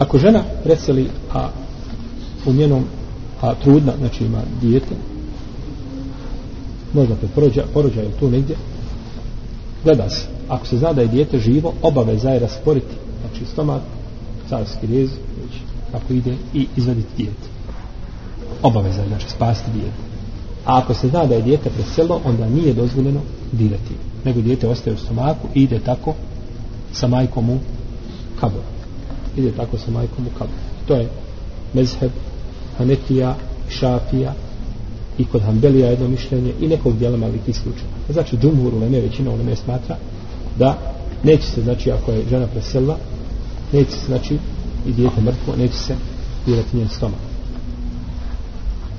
Ako žena preseli, a u njenom, a trudna, znači ima dijete, možda pred porođaj, porođaj ili tu negdje, gleda se. Ako se zna da je dijete živo, obaveza je rasporiti, znači stomak, carski rijez, već ako ide i izvaditi dijete. Obaveza je, znači spasti dijete. A ako se zna da je dijete preselo, onda nije dozvoljeno dirati. Nego dijete ostaje u stomaku i ide tako sa majkom u kaboru ide tako sa majkom u To je mezheb hanetija Šafija i kod Hanbelija jedno mišljenje i nekog dijela tih slučaja. Znači, džumhur ne većina ne smatra da neće se, znači, ako je žena preselila, neće se, znači, i dijete mrtvo, neće se dirati njen stomak.